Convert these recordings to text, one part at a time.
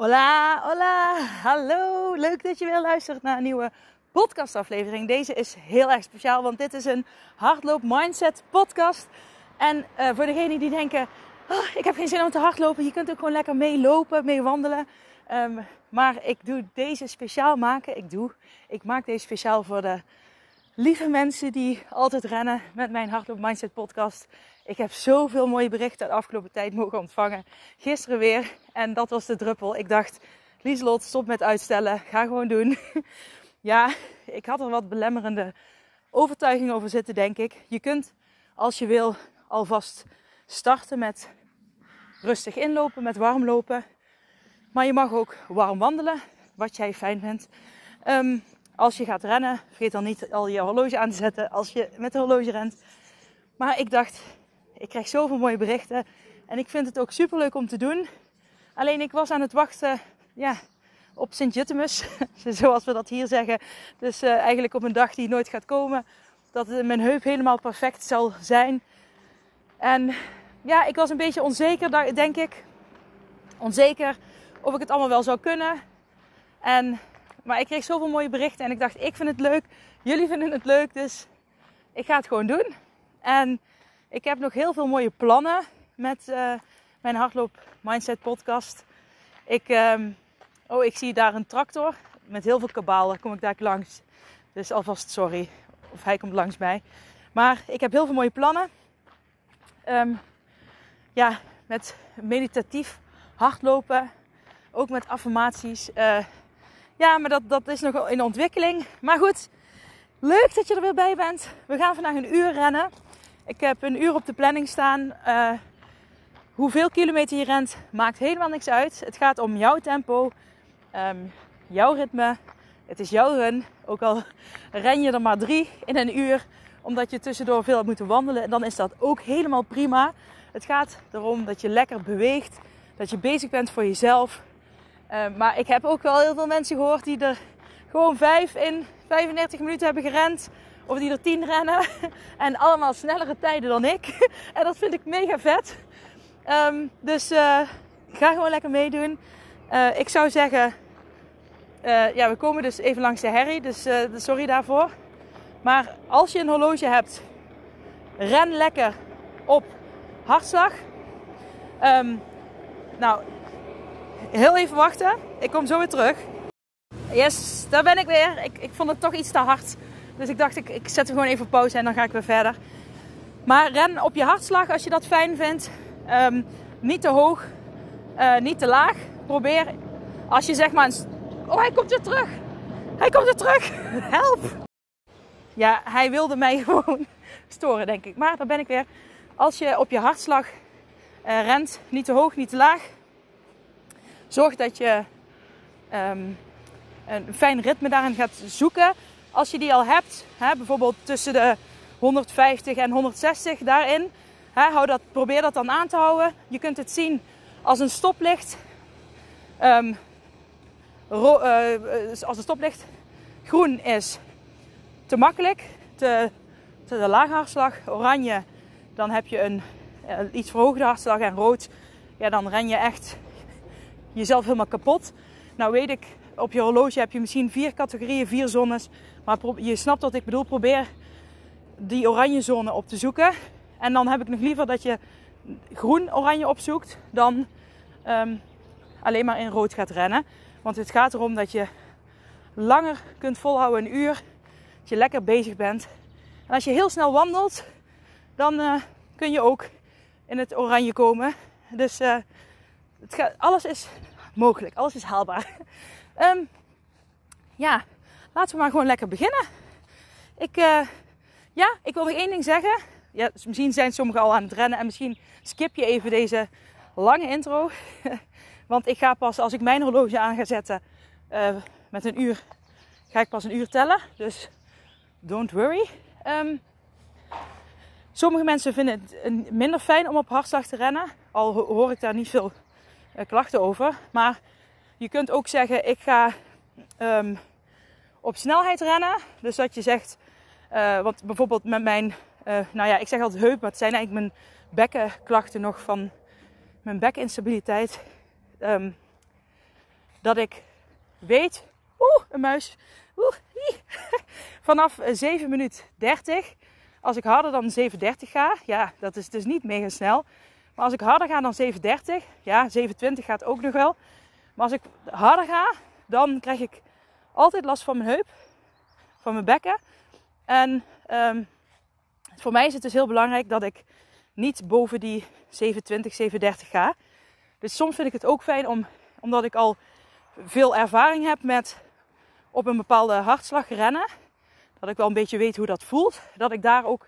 Hola, hola, hallo. Leuk dat je weer luistert naar een nieuwe podcastaflevering. Deze is heel erg speciaal, want dit is een hardloop mindset podcast. En uh, voor degenen die denken, oh, ik heb geen zin om te hardlopen. Je kunt ook gewoon lekker meelopen, mee wandelen. Um, maar ik doe deze speciaal maken. Ik doe, ik maak deze speciaal voor de lieve mensen die altijd rennen met mijn Hardloop Mindset podcast. Ik heb zoveel mooie berichten de afgelopen tijd mogen ontvangen. Gisteren weer. En dat was de druppel. Ik dacht, Lieslot, stop met uitstellen. Ga gewoon doen. ja, ik had er wat belemmerende overtuiging over zitten, denk ik. Je kunt, als je wil, alvast starten met rustig inlopen, met warm lopen. Maar je mag ook warm wandelen, wat jij fijn vindt. Ehm, als je gaat rennen, vergeet dan niet al je horloge aan te zetten als je met de horloge rent. Maar ik dacht, ik krijg zoveel mooie berichten. En ik vind het ook super leuk om te doen. Alleen ik was aan het wachten ja, op Sint-Jutemus, zoals we dat hier zeggen. Dus uh, eigenlijk op een dag die nooit gaat komen. Dat mijn heup helemaal perfect zal zijn. En ja, ik was een beetje onzeker, denk ik. Onzeker of ik het allemaal wel zou kunnen. En, maar ik kreeg zoveel mooie berichten en ik dacht, ik vind het leuk. Jullie vinden het leuk, dus ik ga het gewoon doen. En ik heb nog heel veel mooie plannen met uh, mijn hardloop mindset podcast. Ik, um, oh, ik zie daar een tractor met heel veel kabaal. Daar kom ik daar langs. Dus alvast sorry. Of hij komt langs mij. Maar ik heb heel veel mooie plannen. Um, ja, met meditatief hardlopen. Ook met affirmaties. Uh, ja, maar dat, dat is nog in ontwikkeling. Maar goed, leuk dat je er weer bij bent. We gaan vandaag een uur rennen. Ik heb een uur op de planning staan. Uh, hoeveel kilometer je rent maakt helemaal niks uit. Het gaat om jouw tempo, um, jouw ritme. Het is jouw run. Ook al ren je er maar drie in een uur, omdat je tussendoor veel hebt moeten wandelen, dan is dat ook helemaal prima. Het gaat erom dat je lekker beweegt, dat je bezig bent voor jezelf. Uh, maar ik heb ook wel heel veel mensen gehoord die er gewoon vijf in 35 minuten hebben gerend. Of die er tien rennen. En allemaal snellere tijden dan ik. En dat vind ik mega vet. Um, dus uh, ga gewoon lekker meedoen. Uh, ik zou zeggen, uh, ja, we komen dus even langs de herrie. Dus sorry daarvoor. Maar als je een horloge hebt, ren lekker op hartslag. Um, nou, heel even wachten. Ik kom zo weer terug. Yes, daar ben ik weer. Ik, ik vond het toch iets te hard. Dus ik dacht, ik, ik zet hem gewoon even op pauze en dan ga ik weer verder. Maar ren op je hartslag als je dat fijn vindt. Um, niet te hoog, uh, niet te laag. Probeer als je zeg maar... Een... Oh, hij komt weer terug. Hij komt weer terug. Help. Ja, hij wilde mij gewoon storen, denk ik. Maar daar ben ik weer. Als je op je hartslag uh, rent, niet te hoog, niet te laag. Zorg dat je um, een fijn ritme daarin gaat zoeken. Als je die al hebt, hè, bijvoorbeeld tussen de 150 en 160 daarin, hè, hou dat, probeer dat dan aan te houden. Je kunt het zien als een stoplicht. Ro, uh, als stoplicht groen is te makkelijk, te, te de lage hartslag. Oranje, dan heb je een uh, iets verhoogde hartslag. En rood, ja, dan ren je echt jezelf helemaal kapot. Nou weet ik, op je horloge heb je misschien vier categorieën, vier zones. Maar je snapt wat ik bedoel. Probeer die oranje zone op te zoeken. En dan heb ik nog liever dat je groen-oranje opzoekt dan um, alleen maar in rood gaat rennen. Want het gaat erom dat je langer kunt volhouden, een uur. Dat je lekker bezig bent. En als je heel snel wandelt, dan uh, kun je ook in het oranje komen. Dus uh, het gaat, alles is mogelijk, alles is haalbaar. Um, ja, laten we maar gewoon lekker beginnen. Ik, uh, ja, ik wil nog één ding zeggen. ja, misschien zijn sommigen al aan het rennen en misschien skip je even deze lange intro. Want ik ga pas als ik mijn horloge aan ga zetten uh, met een uur, ga ik pas een uur tellen. Dus don't worry. Um, sommige mensen vinden het minder fijn om op hartslag te rennen. Al hoor ik daar niet veel uh, klachten over. Maar je kunt ook zeggen, ik ga um, op snelheid rennen. Dus dat je zegt, uh, want bijvoorbeeld met mijn, uh, nou ja, ik zeg altijd heup, maar het zijn eigenlijk mijn bekkenklachten nog van mijn bekinstabiliteit. Um, dat ik weet, oeh, een muis, oeh, vanaf 7 minuut 30, als ik harder dan 7.30 ga, ja, dat is dus niet mega snel. Maar als ik harder ga dan 7.30, ja, 7.20 gaat ook nog wel. Maar als ik harder ga, dan krijg ik altijd last van mijn heup, van mijn bekken. En um, voor mij is het dus heel belangrijk dat ik niet boven die 720, 730 ga. Dus soms vind ik het ook fijn om, omdat ik al veel ervaring heb met op een bepaalde hartslag rennen. Dat ik wel een beetje weet hoe dat voelt. Dat ik daar ook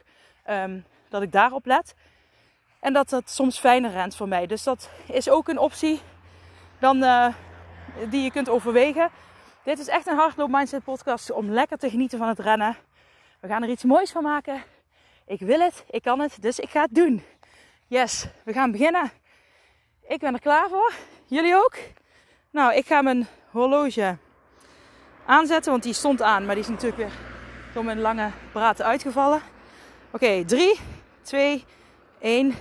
um, dat ik daarop let. En dat dat soms fijner rent voor mij. Dus dat is ook een optie dan, uh, die je kunt overwegen. Dit is echt een hardloop mindset podcast om lekker te genieten van het rennen. We gaan er iets moois van maken. Ik wil het, ik kan het, dus ik ga het doen. Yes, we gaan beginnen. Ik ben er klaar voor. Jullie ook? Nou, ik ga mijn horloge aanzetten, want die stond aan, maar die is natuurlijk weer door mijn lange praten uitgevallen. Oké, 3, 2, 1,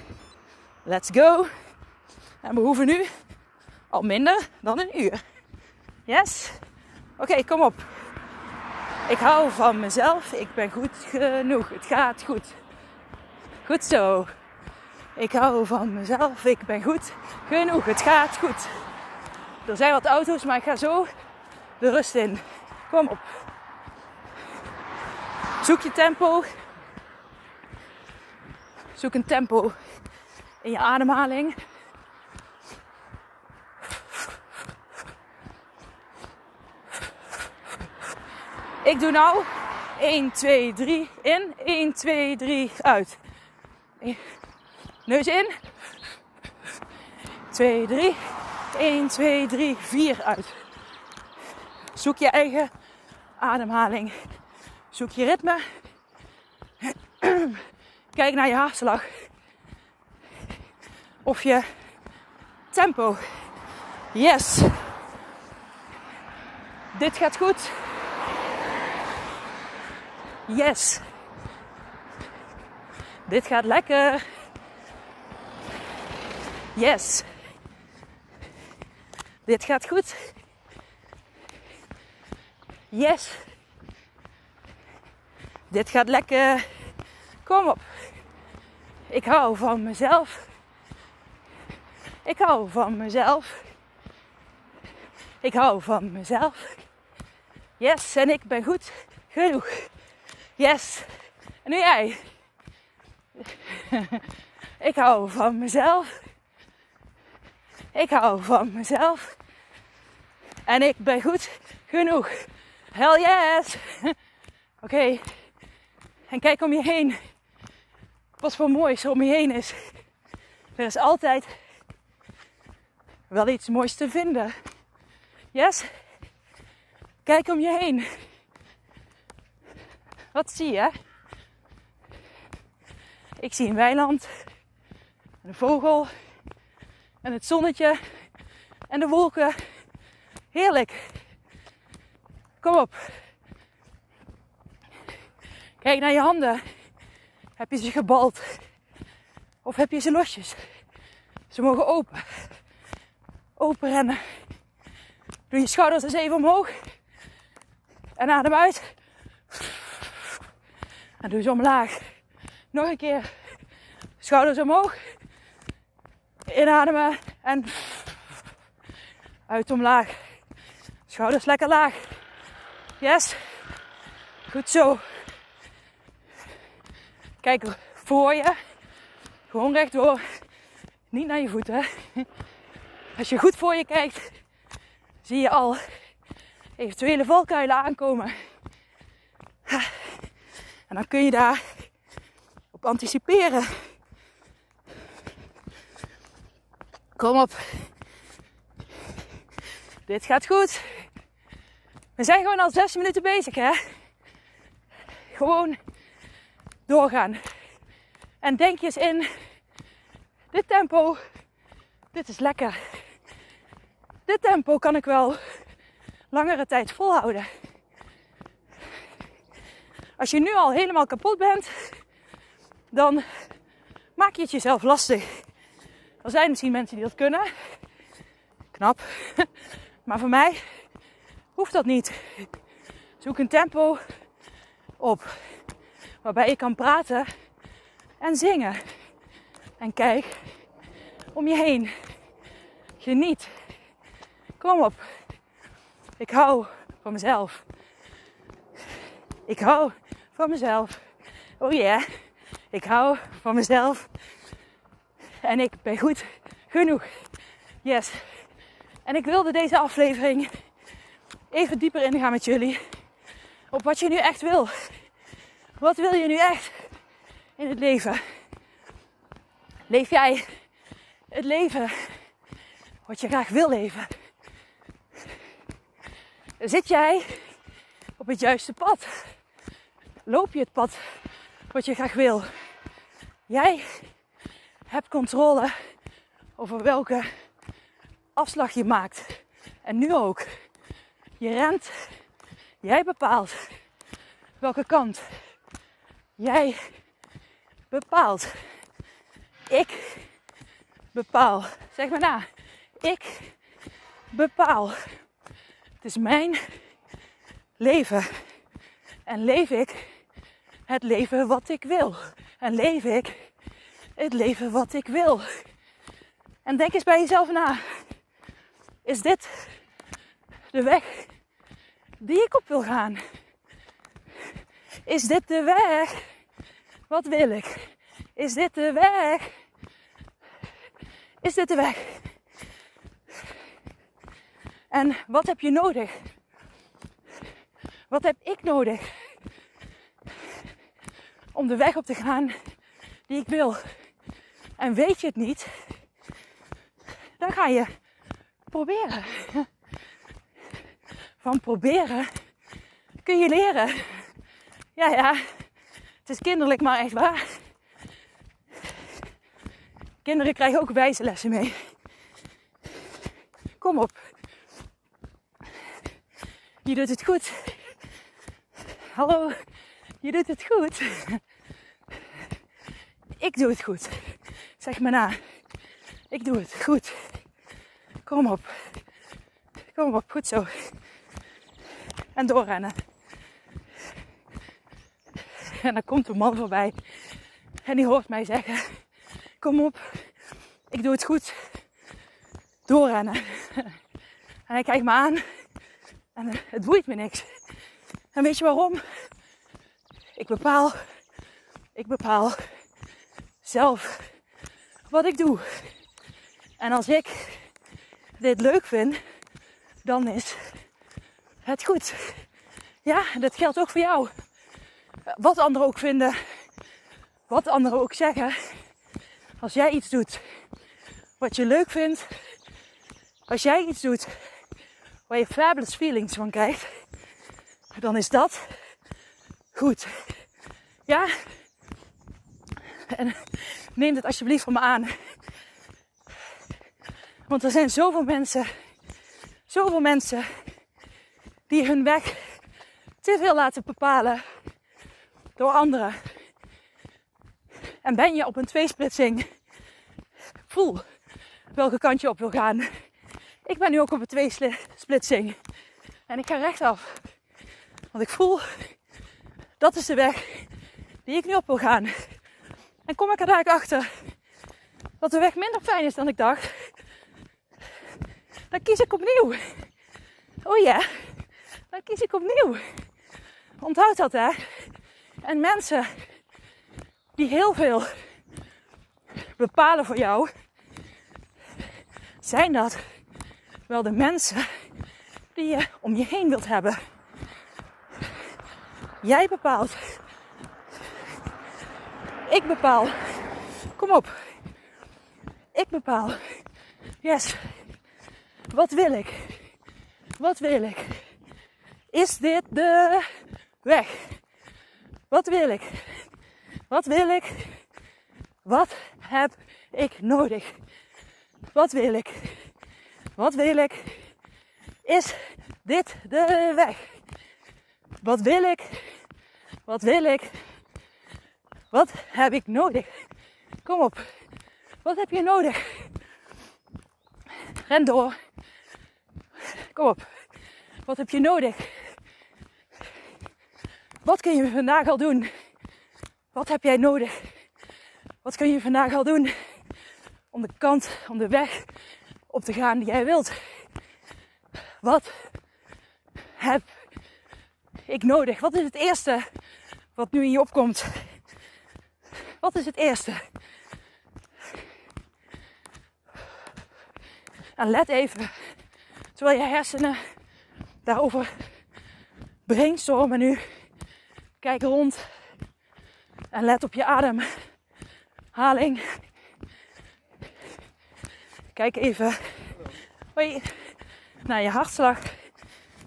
let's go. En we hoeven nu al minder dan een uur. Yes? Oké, kom op. Ik hou van mezelf. Ik ben goed genoeg. Het gaat goed. Goed zo. Ik hou van mezelf. Ik ben goed genoeg. Het gaat goed. Er zijn wat auto's, maar ik ga zo de rust in. Kom op. Zoek je tempo. Zoek een tempo in je ademhaling. Ik doe nou 1, 2, 3 in. 1, 2, 3 uit. Neus in. 2, 3. 1, 2, 3, 4 uit. Zoek je eigen ademhaling. Zoek je ritme. Kijk naar je hartslag. Of je tempo. Yes. Dit gaat goed. Yes. Dit gaat lekker. Yes. Dit gaat goed. Yes. Dit gaat lekker. Kom op. Ik hou van mezelf. Ik hou van mezelf. Ik hou van mezelf. Yes, en ik ben goed genoeg. Yes. En nu jij. Ik hou van mezelf. Ik hou van mezelf. En ik ben goed genoeg. Hell yes. Oké. En kijk om je heen. Wat voor moois om je heen is. Er is altijd wel iets moois te vinden. Yes? Kijk om je heen. Wat zie je? Ik zie een weiland, een vogel en het zonnetje en de wolken. Heerlijk. Kom op. Kijk naar je handen. Heb je ze gebald? Of heb je ze losjes? Ze mogen open. Open rennen. Doe je schouders eens even omhoog. En adem uit. En doe ze omlaag. Nog een keer. Schouders omhoog. Inademen. En uit omlaag. Schouders lekker laag. Yes. Goed zo. Kijk voor je. Gewoon rechtdoor. Niet naar je voeten. Als je goed voor je kijkt, zie je al eventuele valkuilen aankomen. En dan kun je daar op anticiperen. Kom op. Dit gaat goed. We zijn gewoon al zes minuten bezig, hè? Gewoon doorgaan. En denk je eens in, dit tempo, dit is lekker. Dit tempo kan ik wel langere tijd volhouden. Als je nu al helemaal kapot bent, dan maak je het jezelf lastig. Er zijn misschien mensen die dat kunnen. Knap. Maar voor mij hoeft dat niet. Zoek een tempo op waarbij je kan praten en zingen. En kijk om je heen. Geniet. Kom op. Ik hou van mezelf. Ik hou van mezelf. Oh ja, ik hou van mezelf. En ik ben goed genoeg. Yes. En ik wilde deze aflevering even dieper ingaan met jullie. Op wat je nu echt wil. Wat wil je nu echt in het leven? Leef jij het leven wat je graag wil leven? Zit jij op het juiste pad? Loop je het pad wat je graag wil? Jij hebt controle over welke afslag je maakt. En nu ook. Je rent. Jij bepaalt welke kant. Jij bepaalt. Ik bepaal. Zeg maar na. Ik bepaal. Het is mijn leven. En leef ik het leven wat ik wil. En leef ik het leven wat ik wil. En denk eens bij jezelf na. Is dit de weg die ik op wil gaan? Is dit de weg? Wat wil ik? Is dit de weg? Is dit de weg? En wat heb je nodig? Wat heb ik nodig om de weg op te gaan die ik wil? En weet je het niet, dan ga je proberen. Van proberen kun je leren. Ja, ja, het is kinderlijk, maar echt waar. Kinderen krijgen ook wijze lessen mee. Kom op. Je doet het goed. Hallo, je doet het goed. Ik doe het goed. Zeg me na. Ik doe het goed. Kom op. Kom op, goed zo. En doorrennen. En dan komt een man voorbij. En die hoort mij zeggen: Kom op, ik doe het goed. Doorrennen. En hij kijkt me aan. En het boeit me niks. En weet je waarom? Ik bepaal. Ik bepaal zelf wat ik doe. En als ik dit leuk vind, dan is het goed. Ja, dat geldt ook voor jou. Wat anderen ook vinden, wat anderen ook zeggen. Als jij iets doet wat je leuk vindt, als jij iets doet waar je fabulous feelings van krijgt, dan is dat goed. Ja? En neem het alsjeblieft van me aan. Want er zijn zoveel mensen, zoveel mensen die hun weg te veel laten bepalen door anderen. En ben je op een tweesplitsing, voel welke kant je op wil gaan. Ik ben nu ook op een tweesplitsing en ik ga rechtaf. Want ik voel, dat is de weg die ik nu op wil gaan. En kom ik er eigenlijk achter dat de weg minder fijn is dan ik dacht dan kies ik opnieuw. Oh ja, dan kies ik opnieuw. Onthoud dat hè. En mensen die heel veel bepalen voor jou, zijn dat wel de mensen die je om je heen wilt hebben. Jij bepaalt Ik bepaal. Kom op. Ik bepaal. Yes. Wat wil ik? Wat wil ik? Is dit de weg? Wat wil ik? Wat wil ik? Wat heb ik nodig? Wat wil ik? Wat wil ik? Is dit de weg? Wat wil ik? Wat wil ik? Wat heb ik nodig? Kom op. Wat heb je nodig? Ren door. Kom op. Wat heb je nodig? Wat kun je vandaag al doen? Wat heb jij nodig? Wat kun je vandaag al doen om de kant, om de weg op te gaan die jij wilt? Wat heb ik nodig? Wat is het eerste wat nu in je opkomt? Wat is het eerste? En let even, terwijl je hersenen daarover brainstormen nu. Kijk rond en let op je ademhaling. Kijk even hoi, naar je hartslag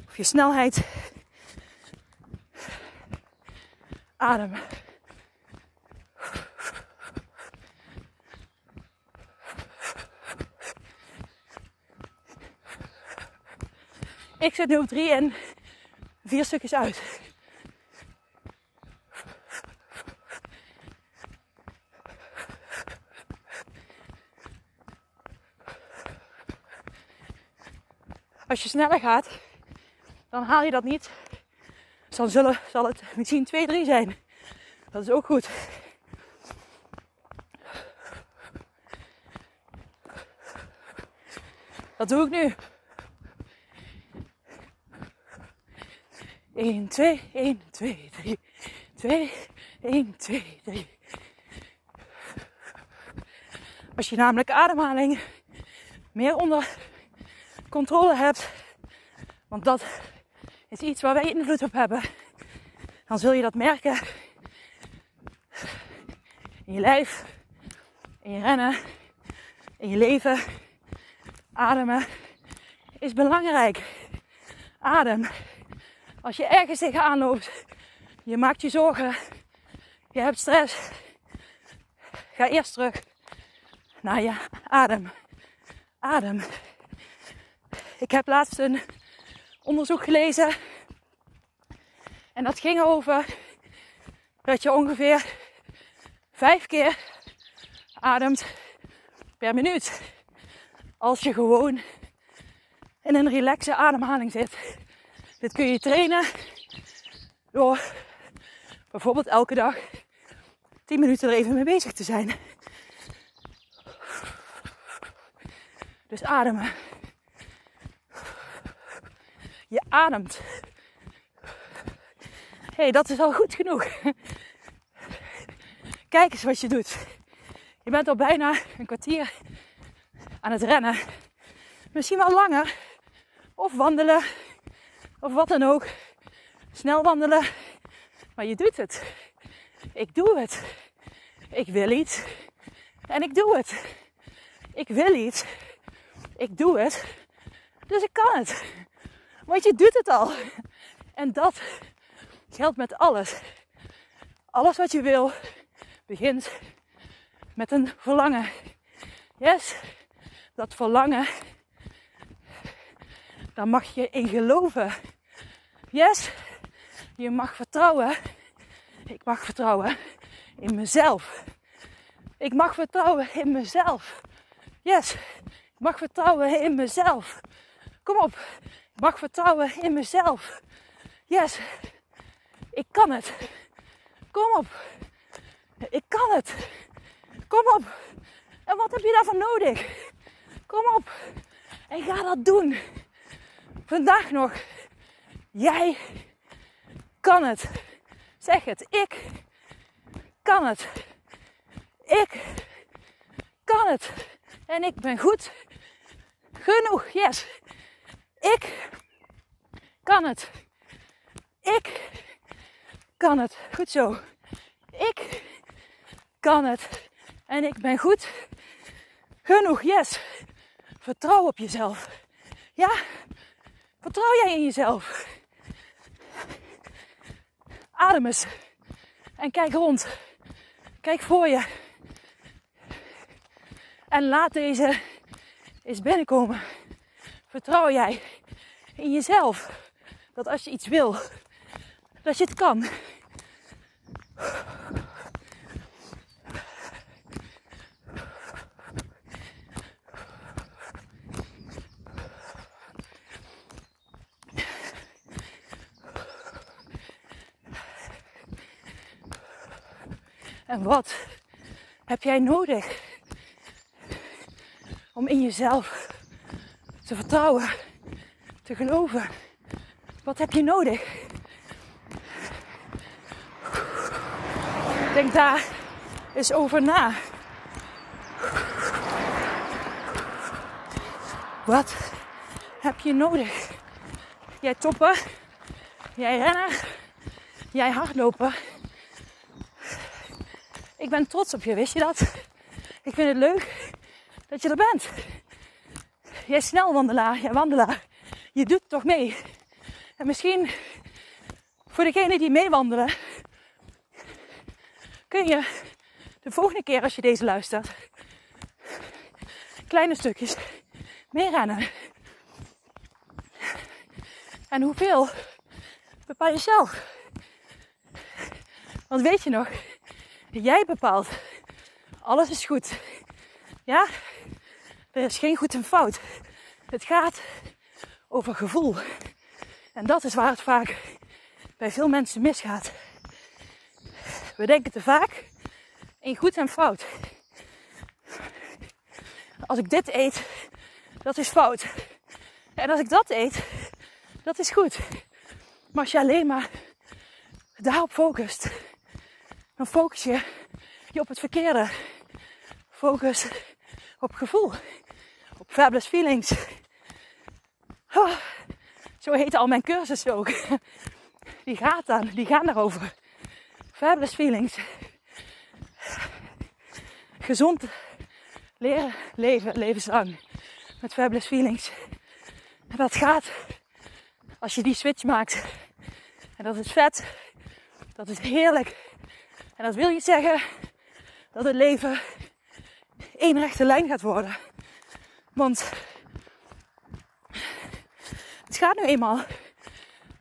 of je snelheid. Adem. Ik zet nu op drie en vier stukjes uit. Als je sneller gaat, dan haal je dat niet. Dan zullen, zal het misschien 2, 3 zijn. Dat is ook goed. Dat doe ik nu. 1, 2, 1, 2, 3. 2, 1, 2, 3. Als je namelijk ademhaling meer onder controle hebt, want dat is iets waar wij invloed op hebben, dan zul je dat merken in je lijf, in je rennen, in je leven. Ademen is belangrijk. Adem. Als je ergens tegenaan loopt, je maakt je zorgen, je hebt stress, ga eerst terug naar je adem. Adem. Ik heb laatst een onderzoek gelezen. En dat ging over dat je ongeveer vijf keer ademt per minuut. Als je gewoon in een relaxe ademhaling zit. Dit kun je trainen door bijvoorbeeld elke dag 10 minuten er even mee bezig te zijn. Dus ademen. Je ademt. Hé, hey, dat is al goed genoeg. Kijk eens wat je doet. Je bent al bijna een kwartier aan het rennen. Misschien wel langer. Of wandelen. Of wat dan ook. Snel wandelen. Maar je doet het. Ik doe het. Ik wil iets. En ik doe het. Ik wil iets. Ik doe het. Dus ik kan het. Want je doet het al. En dat geldt met alles. Alles wat je wil begint met een verlangen. Yes, dat verlangen, daar mag je in geloven. Yes, je mag vertrouwen. Ik mag vertrouwen in mezelf. Ik mag vertrouwen in mezelf. Yes, ik mag vertrouwen in mezelf. Kom op, mag vertrouwen in mezelf. Yes, ik kan het. Kom op, ik kan het. Kom op. En wat heb je daarvoor nodig? Kom op. En ga dat doen. Vandaag nog. Jij kan het. Zeg het. Ik kan het. Ik kan het. En ik ben goed genoeg. Yes. Ik kan het. Ik kan het. Goed zo. Ik kan het. En ik ben goed genoeg. Yes. Vertrouw op jezelf. Ja, vertrouw jij in jezelf. Adem eens. En kijk rond. Kijk voor je. En laat deze eens binnenkomen. Vertrouw jij in jezelf dat als je iets wil, dat je het kan. En wat heb jij nodig om in jezelf te vertrouwen, te geloven? Wat heb je nodig? Denk daar eens over na. Wat heb je nodig? Jij toppen, jij rennen, jij hardlopen ik ben trots op je, wist je dat? Ik vind het leuk dat je er bent. Jij snelwandelaar, jij wandelaar. Je doet toch mee. En misschien voor degenen die meewandelen, kun je de volgende keer als je deze luistert, kleine stukjes meerennen. En hoeveel bepaal je zelf. Want weet je nog, Jij bepaalt. Alles is goed. Ja? Er is geen goed en fout. Het gaat over gevoel. En dat is waar het vaak bij veel mensen misgaat. We denken te vaak in goed en fout. Als ik dit eet, dat is fout. En als ik dat eet, dat is goed. Maar als je alleen maar daarop focust, dan focus je je op het verkeerde. Focus op gevoel. Op fabulous feelings. Oh, zo heet al mijn cursussen ook. Die gaat dan, die gaan daarover. Fabulous feelings. Gezond leren leven, levenslang. Met fabulous feelings. En dat gaat als je die switch maakt. En dat is vet. Dat is heerlijk. En dat wil niet zeggen dat het leven één rechte lijn gaat worden. Want het gaat nu eenmaal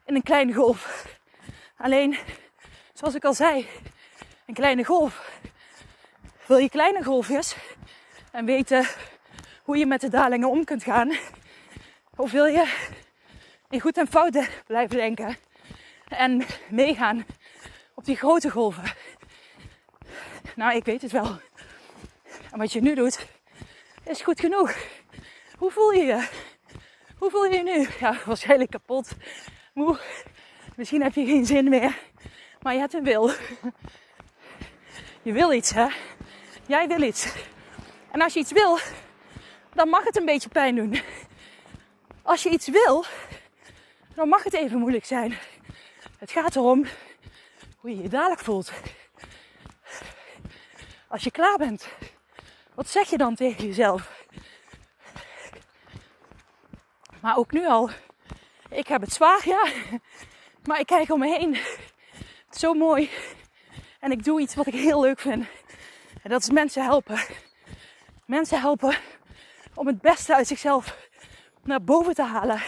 in een kleine golf. Alleen, zoals ik al zei, een kleine golf. Wil je kleine golfjes en weten hoe je met de dalingen om kunt gaan? Of wil je in goed en fouten blijven denken en meegaan op die grote golven? Nou, ik weet het wel. En wat je nu doet, is goed genoeg. Hoe voel je je? Hoe voel je je nu? Ja, waarschijnlijk kapot, moe. Misschien heb je geen zin meer. Maar je hebt een wil. Je wil iets, hè? Jij wil iets. En als je iets wil, dan mag het een beetje pijn doen. Als je iets wil, dan mag het even moeilijk zijn. Het gaat erom hoe je je dadelijk voelt. Als je klaar bent, wat zeg je dan tegen jezelf? Maar ook nu al, ik heb het zwaar, ja. Maar ik kijk om me heen. Het is zo mooi. En ik doe iets wat ik heel leuk vind. En dat is mensen helpen. Mensen helpen om het beste uit zichzelf naar boven te halen.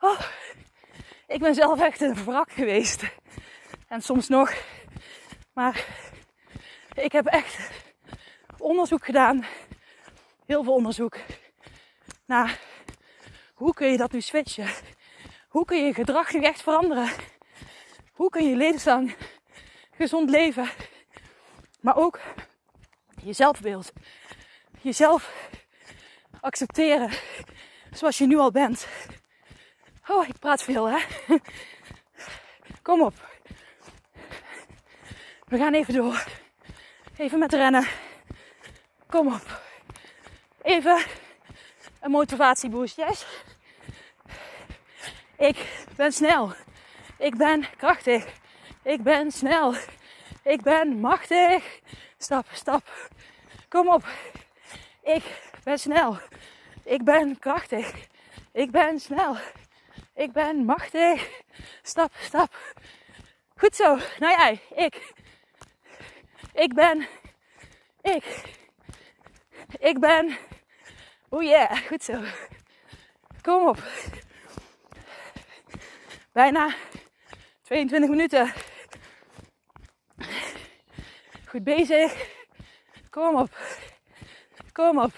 Oh, ik ben zelf echt een wrak geweest. En soms nog. Maar ik heb echt onderzoek gedaan. Heel veel onderzoek. Naar hoe kun je dat nu switchen? Hoe kun je je gedrag nu echt veranderen? Hoe kun je levenslang gezond leven? Maar ook je zelfbeeld. Jezelf accepteren zoals je nu al bent. Oh, ik praat veel hè. Kom op. We gaan even door. Even met rennen. Kom op. Even een motivatieboost, yes? Ik ben snel. Ik ben krachtig. Ik ben snel. Ik ben machtig. Stap, stap. Kom op. Ik ben snel. Ik ben krachtig. Ik ben snel. Ik ben machtig. Stap, stap. Goed zo. Nou jij, ik. Ik ben. Ik. Ik ben. Oh yeah, goed zo. Kom op. Bijna 22 minuten. Goed bezig. Kom op. Kom op.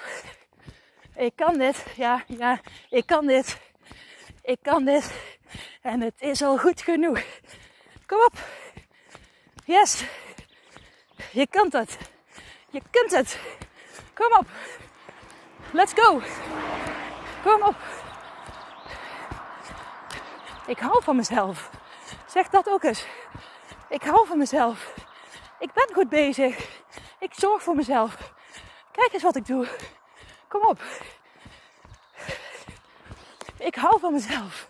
Ik kan dit. Ja, ja, ik kan dit. Ik kan dit. En het is al goed genoeg. Kom op. Yes. Je kan het. Je kunt het. Kom op. Let's go. Kom op. Ik hou van mezelf. Zeg dat ook eens. Ik hou van mezelf. Ik ben goed bezig. Ik zorg voor mezelf. Kijk eens wat ik doe. Kom op. Ik hou van mezelf.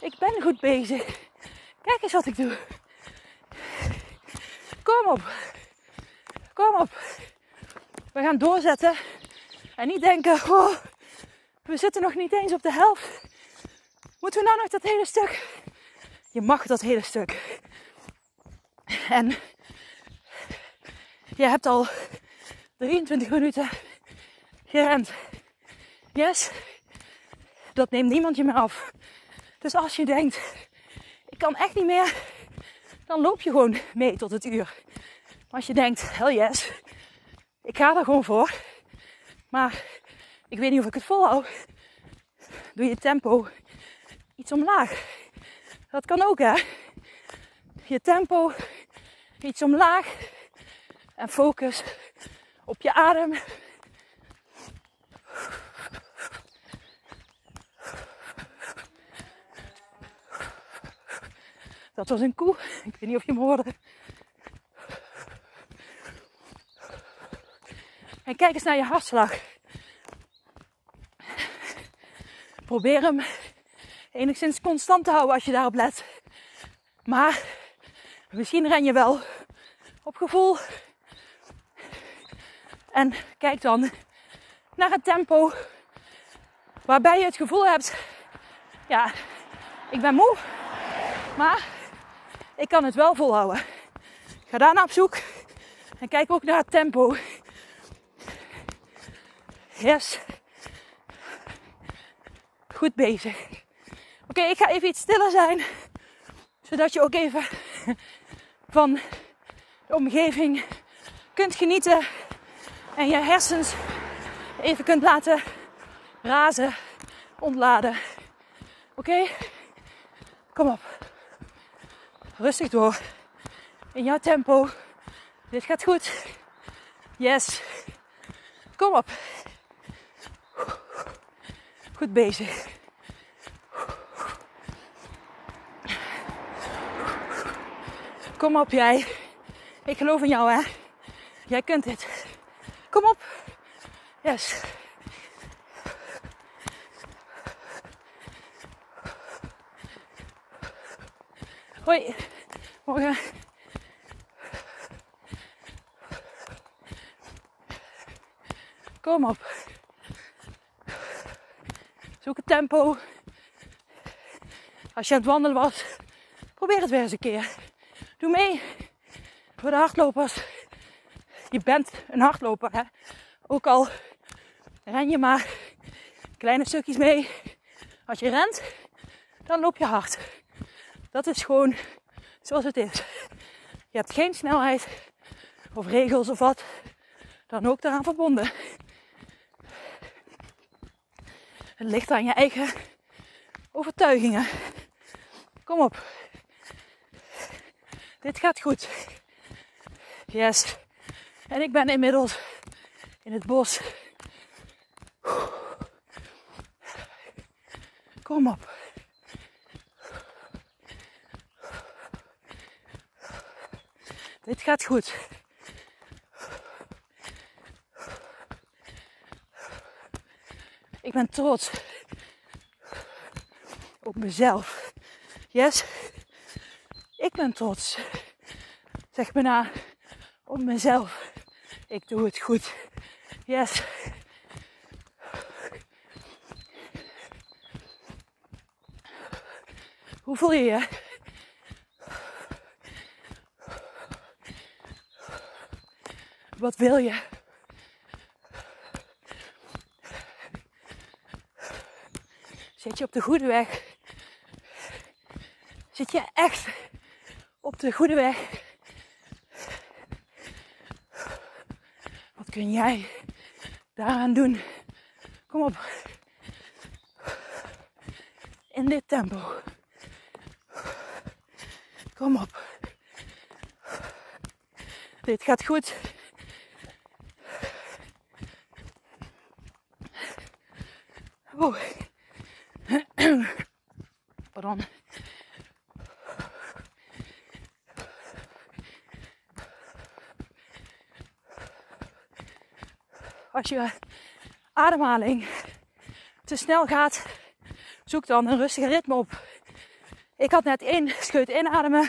Ik ben goed bezig. Kijk eens wat ik doe. Kom op. Kom op. We gaan doorzetten. En niet denken, oh, we zitten nog niet eens op de helft. Moeten we nou nog dat hele stuk? Je mag dat hele stuk. En je hebt al 23 minuten gerend. Yes, dat neemt niemand je meer af. Dus als je denkt, ik kan echt niet meer, dan loop je gewoon mee tot het uur. Als je denkt, hell yes, ik ga er gewoon voor. Maar ik weet niet of ik het volhoud. Doe je tempo iets omlaag. Dat kan ook hè. Je tempo iets omlaag. En focus op je adem. Dat was een koe. Ik weet niet of je hem hoorde. En kijk eens naar je hartslag. Probeer hem enigszins constant te houden als je daarop let. Maar misschien ren je wel op gevoel. En kijk dan naar het tempo waarbij je het gevoel hebt, ja, ik ben moe, maar ik kan het wel volhouden. Ga daarna op zoek en kijk ook naar het tempo. Yes. Goed bezig. Oké, ik ga even iets stiller zijn. Zodat je ook even van de omgeving kunt genieten. En je hersens even kunt laten razen, ontladen. Oké? Kom op. Rustig door. In jouw tempo. Dit gaat goed. Yes. Kom op. Goed bezig. Kom op jij. Ik geloof in jou hè. Jij kunt dit. Kom op. Yes. Hoi. Morgen. Kom op. Zoek het tempo. Als je aan het wandelen was, probeer het weer eens een keer. Doe mee. Voor de hardlopers. Je bent een hardloper, hè. Ook al ren je maar kleine stukjes mee. Als je rent, dan loop je hard. Dat is gewoon zoals het is. Je hebt geen snelheid of regels of wat dan ook daaraan verbonden. Het ligt aan je eigen overtuigingen. Kom op. Dit gaat goed. Yes. En ik ben inmiddels in het bos. Kom op. Dit gaat goed. Ik ben trots op mezelf. Yes, ik ben trots. Zeg me na op mezelf. Ik doe het goed. Yes. Hoe voel je je? Wat wil je? Zit je op de goede weg? Zit je echt de goede weg? Wat kun jij daaraan doen? Kom op. In dit tempo. Kom op. Dit gaat goed. Oh. Pardon. Als je ademhaling te snel gaat, zoek dan een rustige ritme op. Ik had net één scheut inademen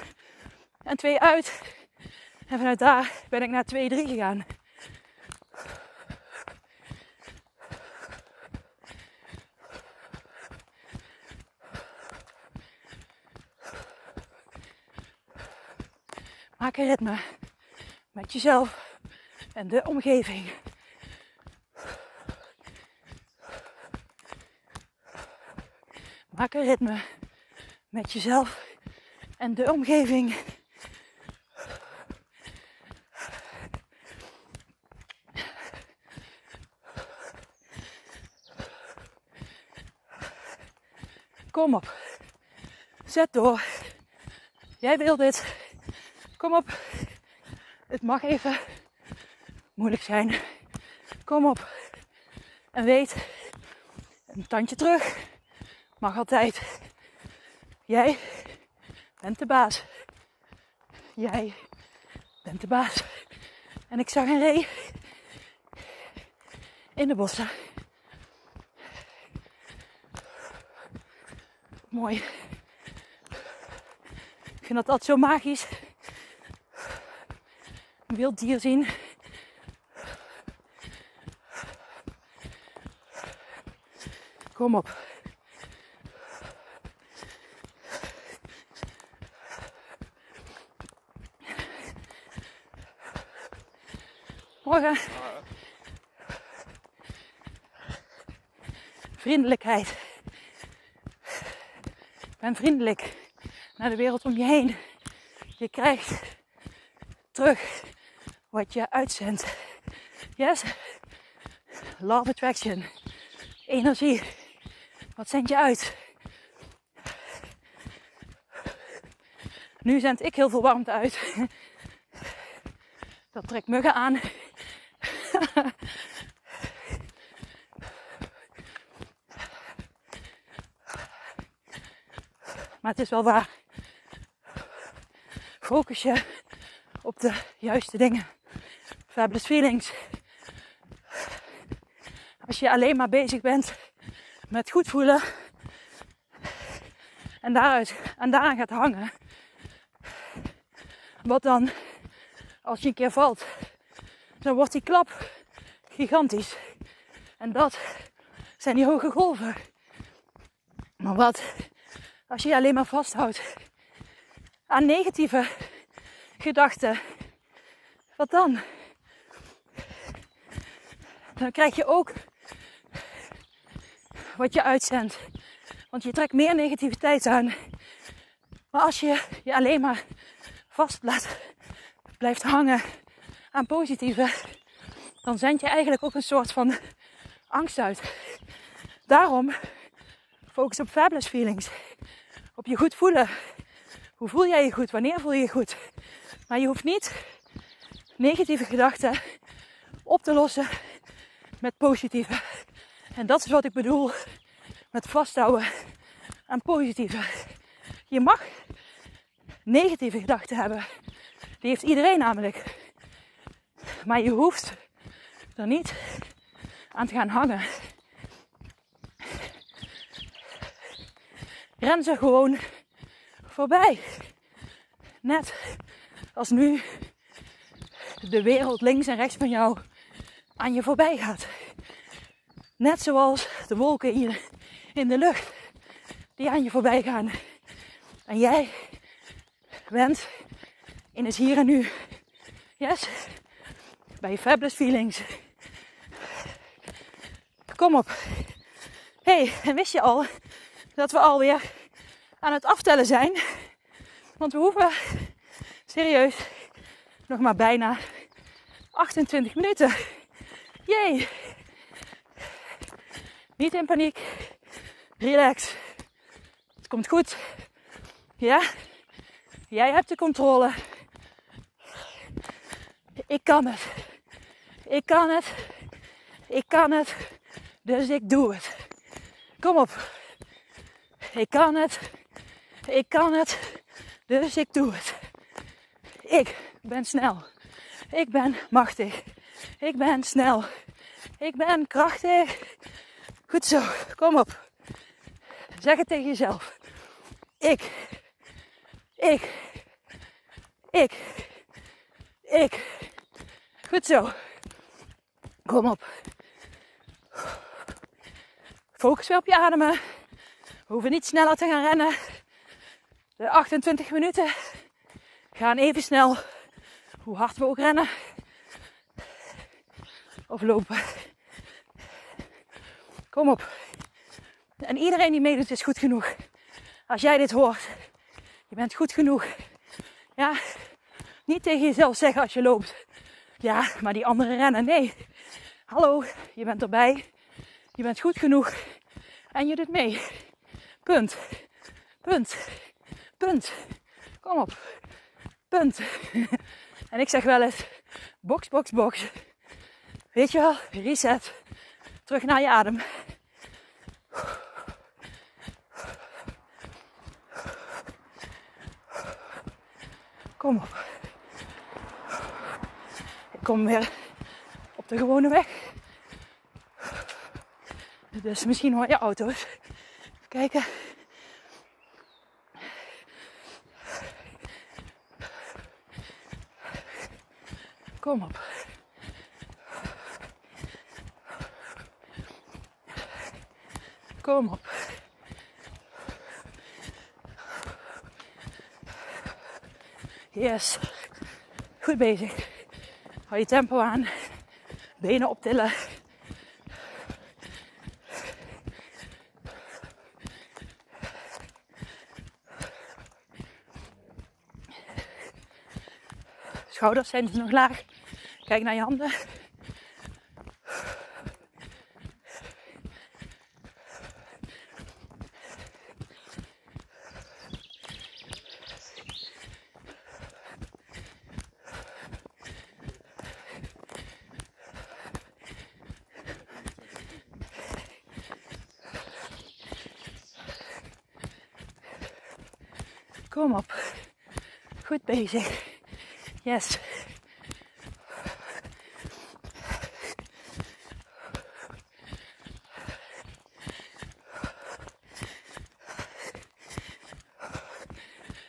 en twee uit. En vanuit daar ben ik naar 2, 3 gegaan. Maak een ritme met jezelf en de omgeving. Maak een ritme met jezelf en de omgeving. Kom op. Zet door. Jij wil dit. Kom op. Het mag even moeilijk zijn. Kom op. En weet, een tandje terug. Mag altijd. Jij bent de baas. Jij bent de baas. En ik zag een ree in de bossen. Mooi. Ik vind dat altijd zo magisch. Wild dier zien. Kom op. Vriendelijkheid. Ben vriendelijk naar de wereld om je heen. Je krijgt terug wat je uitzendt. Yes? Love attraction. Energie. Wat zend je uit? Nu zend ik heel veel warmte uit. Dat trekt muggen aan. Maar het is wel waar. Focus je op de juiste dingen. Fabulous feelings. Als je alleen maar bezig bent met goed voelen en daaruit en daaraan gaat hangen, wat dan als je een keer valt, dan wordt die klap gigantisch. En dat zijn die hoge golven. Maar wat als je je alleen maar vasthoudt aan negatieve gedachten, wat dan? Dan krijg je ook wat je uitzendt. Want je trekt meer negativiteit aan. Maar als je je alleen maar vast blijft hangen aan positieve, dan zend je eigenlijk ook een soort van angst uit. Daarom focus op fabulous feelings. Op je goed voelen. Hoe voel jij je goed? Wanneer voel je je goed? Maar je hoeft niet negatieve gedachten op te lossen met positieve. En dat is wat ik bedoel met vasthouden aan positieve. Je mag negatieve gedachten hebben. Die heeft iedereen namelijk. Maar je hoeft er niet aan te gaan hangen. Ren ze gewoon voorbij. Net als nu de wereld links en rechts van jou aan je voorbij gaat. Net zoals de wolken in, in de lucht die aan je voorbij gaan. En jij bent in het hier en nu. Yes? Bij je fabulous feelings. Kom op. hey, en wist je al dat we alweer aan het aftellen zijn? Want we hoeven serieus nog maar bijna 28 minuten. Jee. Niet in paniek. Relax. Het komt goed. Ja? Jij hebt de controle. Ik kan het. Ik kan het. Ik kan het. Dus ik doe het. Kom op. Ik kan het. Ik kan het. Dus ik doe het. Ik ben snel. Ik ben machtig. Ik ben snel. Ik ben krachtig. Goed zo. Kom op. Zeg het tegen jezelf. Ik. Ik. Ik. Ik. Goed zo. Kom op. Focus weer op je ademen. We hoeven niet sneller te gaan rennen. De 28 minuten gaan even snel. Hoe hard we ook rennen. Of lopen. Kom op. En iedereen die meedoet is goed genoeg. Als jij dit hoort, je bent goed genoeg. Ja, niet tegen jezelf zeggen als je loopt. Ja, maar die anderen rennen. Nee. Hallo, je bent erbij. Je bent goed genoeg. En je doet mee. Punt. Punt. Punt. Kom op. Punt. En ik zeg wel eens: box, box, box. Weet je wel, reset. Terug naar je adem. Kom op. Ik kom weer op de gewone weg. Dus misschien hoor je auto's. Kijken. Kom op. Kom op. Yes. Goed bezig. Hou je tempo aan. Benen optillen. Schouders zijn dus nog laag. Kijk naar je handen. Kom op. Goed bezig. Yes.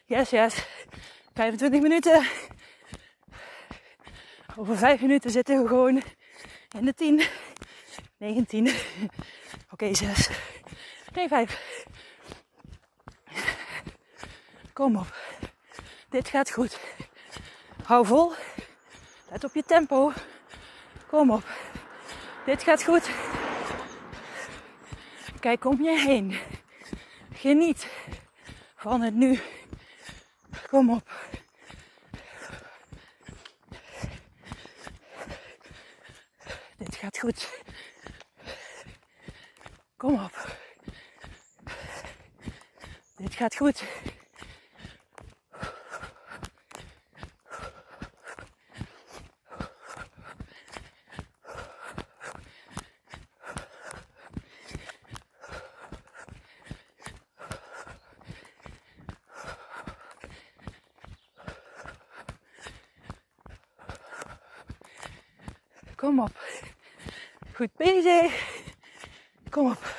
Yes, yes. 25 minuten. Over 5 minuten zitten we gewoon in de 10. 19. Oké, okay, 6. Nee, 5. Kom op. Dit gaat goed. Hou vol. Let op je tempo. Kom op. Dit gaat goed. Kijk om je heen. Geniet van het nu. Kom op. Dit gaat goed. Kom op. Dit gaat goed. Kom op. Goed bezig. Kom op.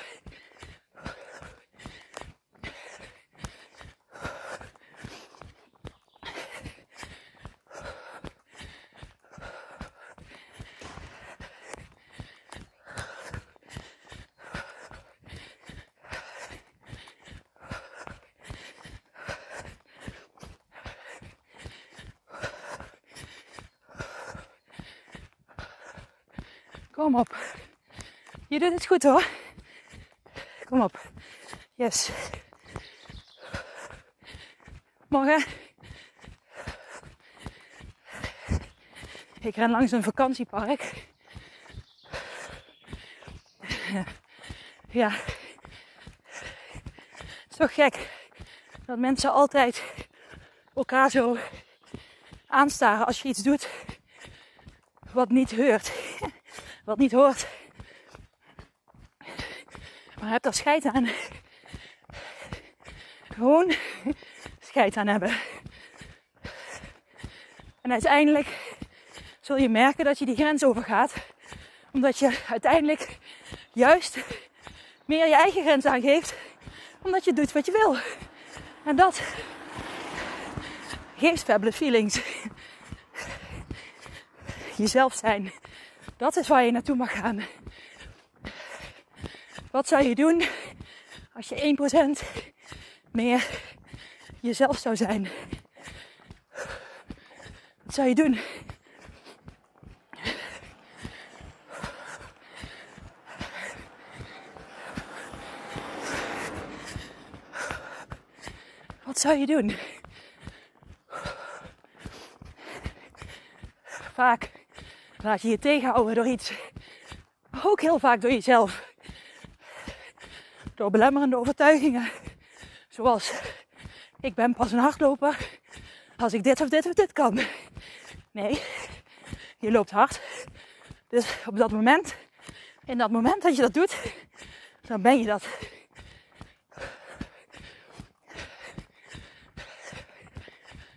Kom op. Je doet het goed hoor. Kom op. Yes. Morgen. Ik ren langs een vakantiepark. Ja. Toch gek dat mensen altijd elkaar zo aanstaren als je iets doet wat niet hoort. Wat niet hoort. Heb daar scheid aan. Gewoon scheid aan hebben. En uiteindelijk zul je merken dat je die grens overgaat. Omdat je uiteindelijk juist meer je eigen grens aangeeft. Omdat je doet wat je wil. En dat geeft fabulous feelings. Jezelf zijn. Dat is waar je naartoe mag gaan. Wat zou je doen als je 1% meer jezelf zou zijn? Wat zou je doen? Wat zou je doen? Vaak laat je je tegenhouden door iets. Ook heel vaak door jezelf. Door belemmerende overtuigingen. Zoals, ik ben pas een hardloper als ik dit of dit of dit kan. Nee, je loopt hard. Dus op dat moment, in dat moment dat je dat doet, dan ben je dat.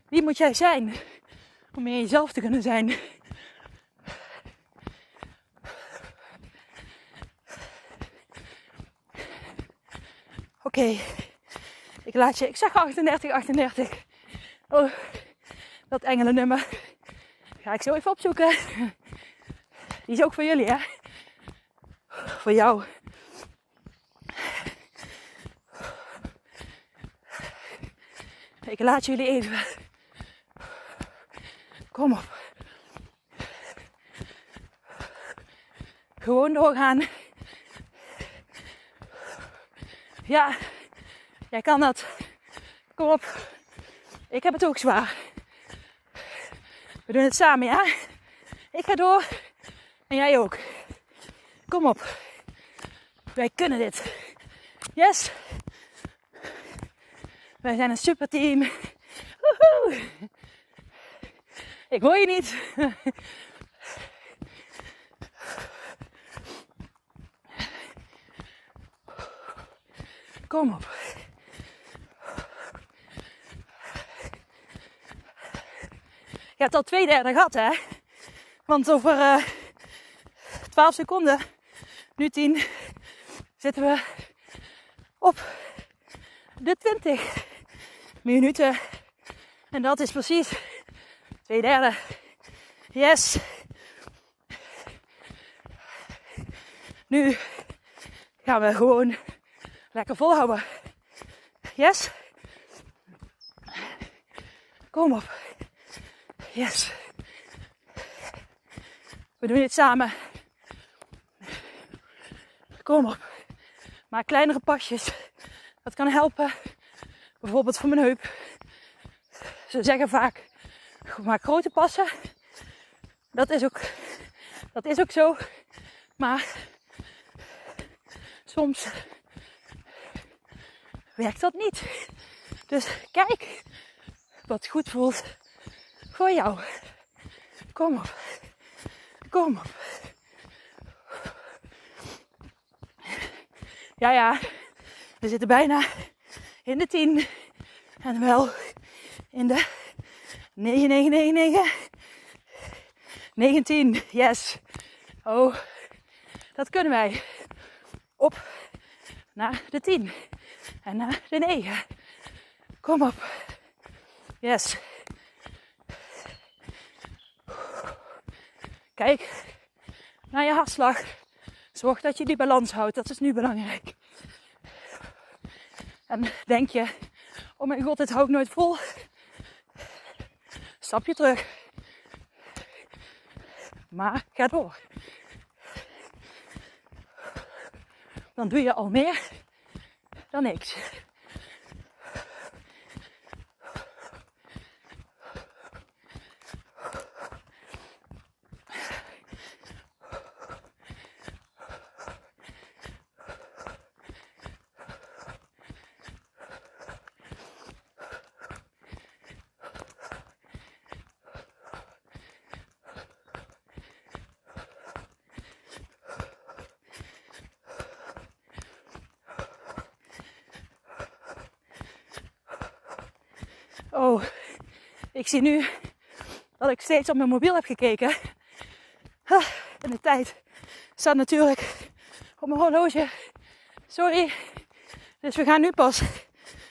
Wie moet jij zijn om meer jezelf te kunnen zijn? Oké, ik laat je, ik zeg 38, 38. Oh, dat engelennummer ga ik zo even opzoeken. Die is ook voor jullie, hè? Voor jou. Ik laat jullie even. Kom op. Gewoon doorgaan. Ja, jij kan dat. Kom op. Ik heb het ook zwaar. We doen het samen, ja? Ik ga door. En jij ook. Kom op. Wij kunnen dit. Yes. Wij zijn een super team. Woehoe. Ik hoor je niet. Kom op. Je hebt al twee derde gehad, hè? Want over uh, eh, 12 seconden, nu 10, zitten we op de 20 minuten. En dat is precies twee derde. Yes. Nu gaan we gewoon lekker volhouden. Yes. Kom op. Yes. We doen dit samen. Kom op. Maak kleinere pasjes. Dat kan helpen. Bijvoorbeeld voor mijn heup. Ze zeggen vaak, maak grote passen. Dat is ook, dat is ook zo. Maar soms werkt dat niet. Dus kijk wat goed voelt voor jou. Kom op. Kom op. Ja, ja. We zitten bijna in de 10. En wel in de 9999. 19. Yes. Oh, dat kunnen wij. Op naar de 10. En naar de 9. Kom op. Yes. Kijk naar je hartslag. Zorg dat je die balans houdt. Dat is nu belangrijk. En denk je, oh mijn god, dit hou ik nooit vol. Stap je terug. Maar ga door. dan doe je al meer dan niks. Oh, ik zie nu dat ik steeds op mijn mobiel heb gekeken. En de tijd staat natuurlijk op mijn horloge. Sorry. Dus we gaan nu pas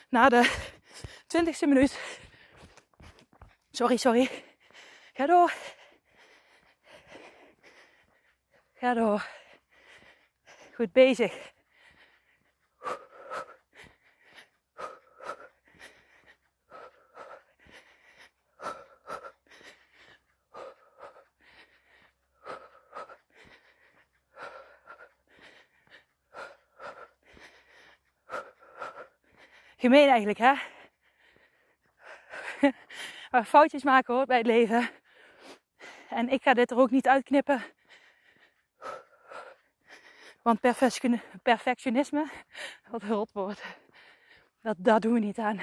naar de 20ste minuut. Sorry, sorry. Ga door. Ga door. Goed bezig. Gemeen eigenlijk, hè? Maar foutjes maken hoor bij het leven. En ik ga dit er ook niet uitknippen. Want perfectionisme, wat rot wordt, dat, dat doen we niet aan.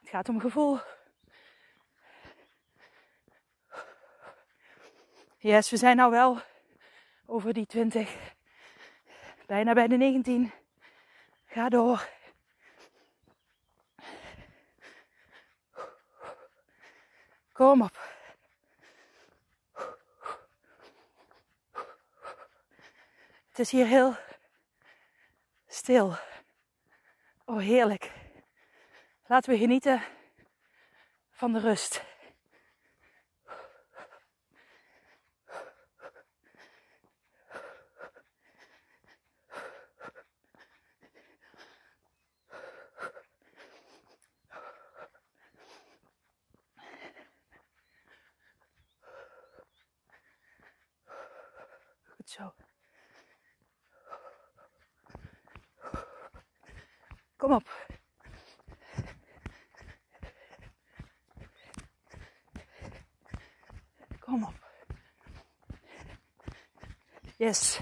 Het gaat om gevoel. Yes, we zijn nou wel over die 20 Bijna bij de 19. Ga door. Kom op. Het is hier heel stil. Oh, heerlijk. Laten we genieten van de rust. Zo. Kom op. Kom op. Yes.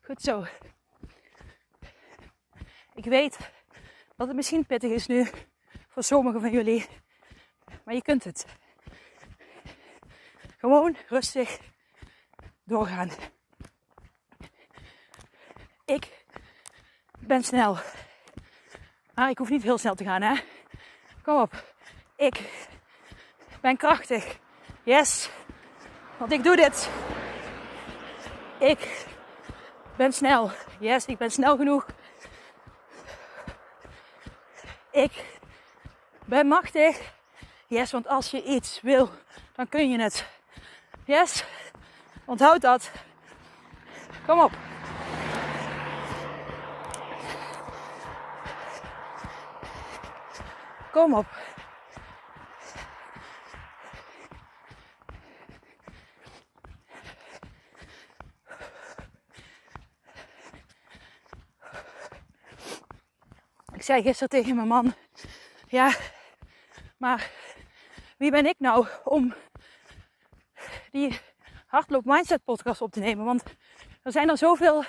Goed zo. Ik weet dat het misschien pittig is nu voor sommigen van jullie. Maar je kunt het. Gewoon rustig doorgaan. Ik ben snel. Maar ik hoef niet heel snel te gaan, hè? Kom op. Ik ben krachtig. Yes. Want ik doe dit. Ik ben snel. Yes, ik ben snel genoeg ik ben machtig. Yes, want als je iets wil, dan kun je het. Yes, onthoud dat. Kom op. Kom op. Ik zei gisteren tegen mijn man: Ja, maar wie ben ik nou om die hardloop mindset podcast op te nemen? Want er zijn er zoveel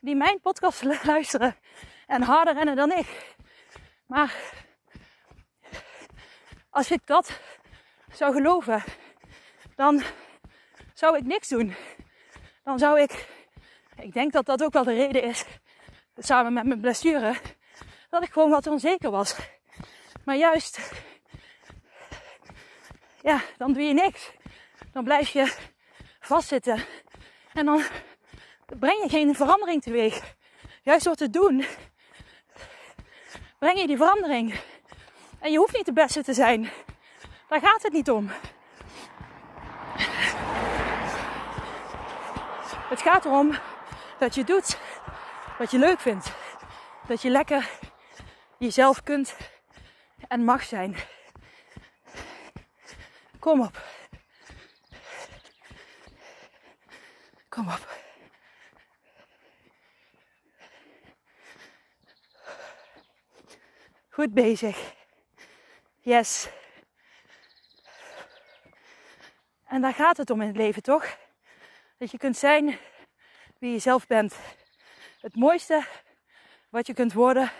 die mijn podcast luisteren en harder rennen dan ik. Maar als ik dat zou geloven, dan zou ik niks doen. Dan zou ik, ik denk dat dat ook wel de reden is, samen met mijn blessure, dat ik gewoon wat onzeker was. Maar juist, ja, dan doe je niks. Dan blijf je vastzitten. En dan breng je geen verandering teweeg. Juist door te doen, breng je die verandering. En je hoeft niet de beste te zijn. Daar gaat het niet om. Het gaat erom dat je doet wat je leuk vindt. Dat je lekker jezelf kunt en mag zijn. Kom op. Kom op. Goed bezig. Yes. En daar gaat het om in het leven, toch? Dat je kunt zijn wie je zelf bent. Het mooiste wat je kunt worden,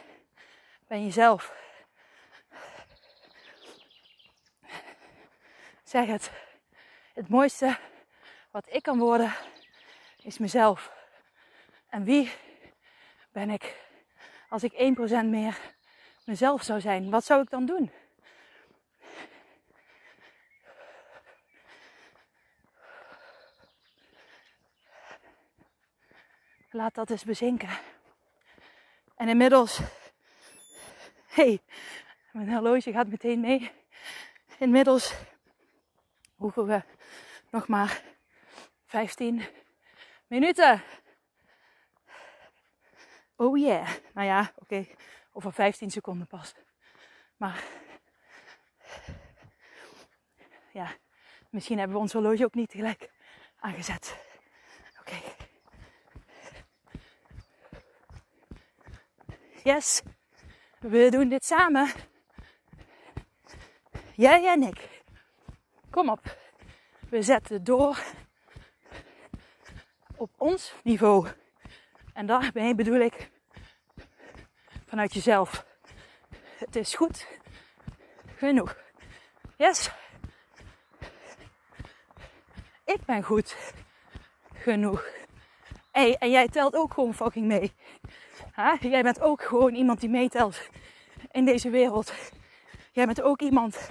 ben jezelf. Zeg het. Het mooiste wat ik kan worden, is mezelf. En wie ben ik als ik 1% meer mezelf zou zijn? Wat zou ik dan doen? Laat dat eens bezinken. En inmiddels, hey, mijn horloge gaat meteen mee. Inmiddels hoeven we nog maar 15 minuten. Oh yeah. Nou ja, oké, over 15 seconden pas. Maar ja, misschien hebben we ons horloge ook niet tegelijk aangezet. Oké. Yes, we doen dit samen. Jij en ik. Kom op. We zetten door op ons niveau. En daarmee bedoel ik vanuit jezelf. Het is goed genoeg. Yes. Ik ben goed genoeg. Hey, en jij telt ook gewoon fucking mee. Ha? Jij bent ook gewoon iemand die meetelt in deze wereld. Jij bent ook iemand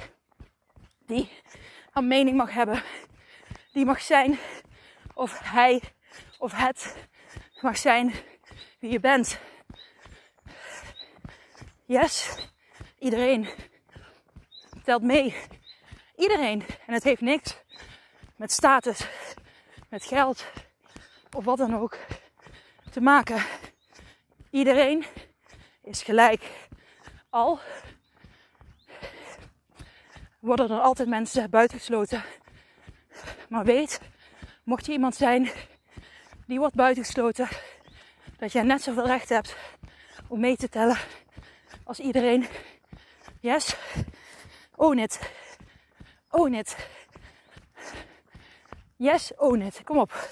die een mening mag hebben. Die mag zijn of hij of het mag zijn wie je bent. Yes, iedereen telt mee. Iedereen. En het heeft niks met status, met geld of wat dan ook te maken. Iedereen is gelijk. Al worden er altijd mensen buitengesloten. Maar weet, mocht je iemand zijn die wordt buitengesloten, dat jij net zoveel recht hebt om mee te tellen als iedereen. Yes, own it. Own it. Yes, own it. Kom op.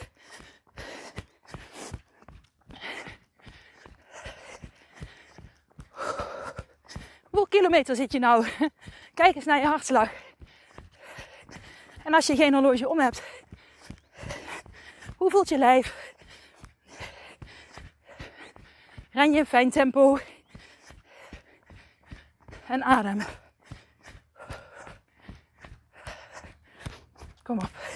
Hoeveel kilometer zit je nou? Kijk eens naar je hartslag. En als je geen horloge om hebt, hoe voelt je lijf? Ren je in fijn tempo en adem. Kom op.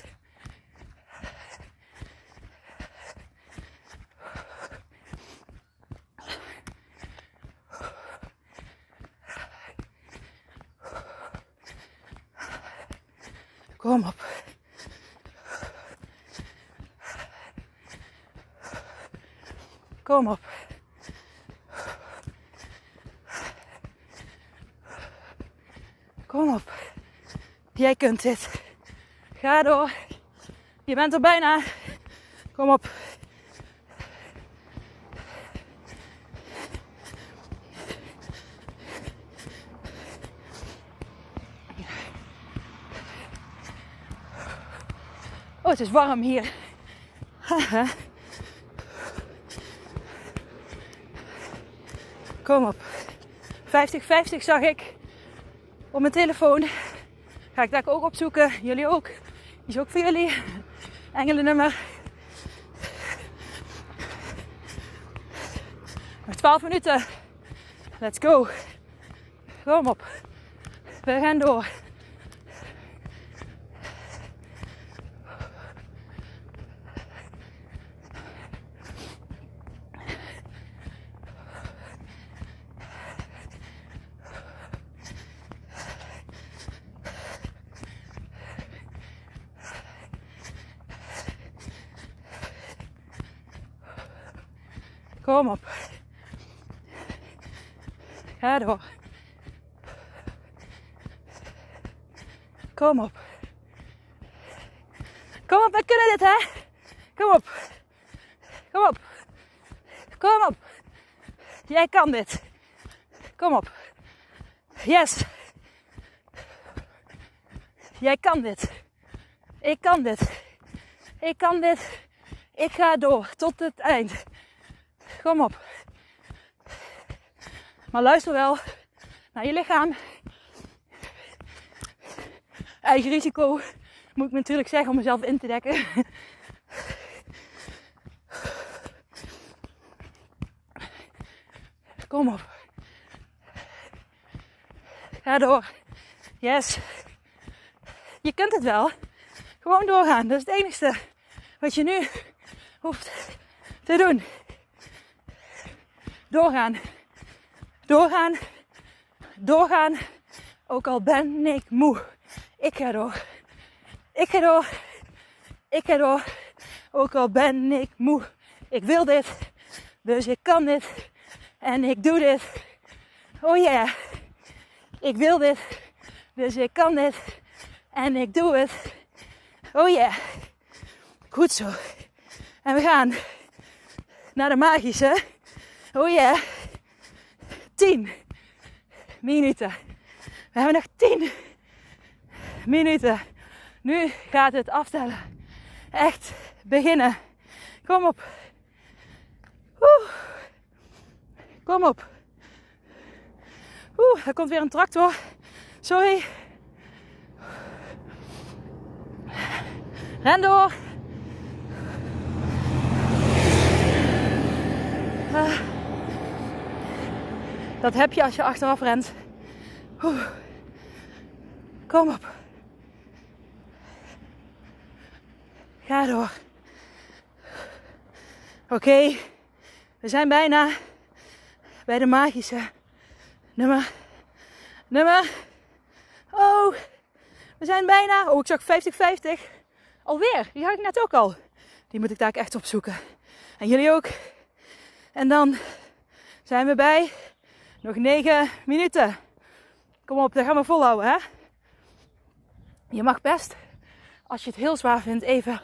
Kom op. Kom op. Kom op. Jij kunt dit. Ga door. Je bent er bijna. Kom op. het is warm hier. Kom op. 50, 50 zag ik op mijn telefoon. Ga ik dat ook opzoeken. Jullie ook. Is ook voor jullie. Engelennummer. Nog 12 minuten. Let's go. Kom op. We gaan door. Kom op. Ga door. Kom op. Kom op, we kunnen dit, hè? Kom op. Kom op. Kom op. Jij kan dit. Kom op. Yes. Jij kan dit. Ik kan dit. Ik kan dit. Ik ga door tot het eind. Kom op. Maar luister wel naar je lichaam. Eigen risico moet ik natuurlijk zeggen om mezelf in te dekken. Kom op. Ga door. Yes. Je kunt het wel. Gewoon doorgaan. Dat is het enige wat je nu hoeft te doen. Doorgaan. Doorgaan. Doorgaan. Ook al ben ik moe. Ik ga. Ik ga. Ik ga. Ook al ben ik moe. Ik wil dit. Dus ik kan dit. En ik doe dit. Oh ja. Yeah. Ik wil dit. Dus ik kan dit. En ik doe het. Oh ja. Yeah. Goed zo. En we gaan naar de magische. Oh ja. Yeah. 10 minuten. We hebben nog 10 minuten. Nu gaat het aftellen. Echt beginnen. Kom op. Oeh. Kom op. Oeh, er komt weer een tractor. Sorry. Ren door. Uh, dat heb je als je achteraf rent. Oeh. Kom op. Ga door. Oké, we zijn bijna bij de magische nummer. Nummer. Oh, we zijn bijna. Oh, ik zag 50-50. Alweer, die had ik net ook al. Die moet ik daar echt opzoeken. En jullie ook. En dan zijn we bij nog 9 minuten. Kom op, dat gaan we volhouden, hè? Je mag best, als je het heel zwaar vindt, even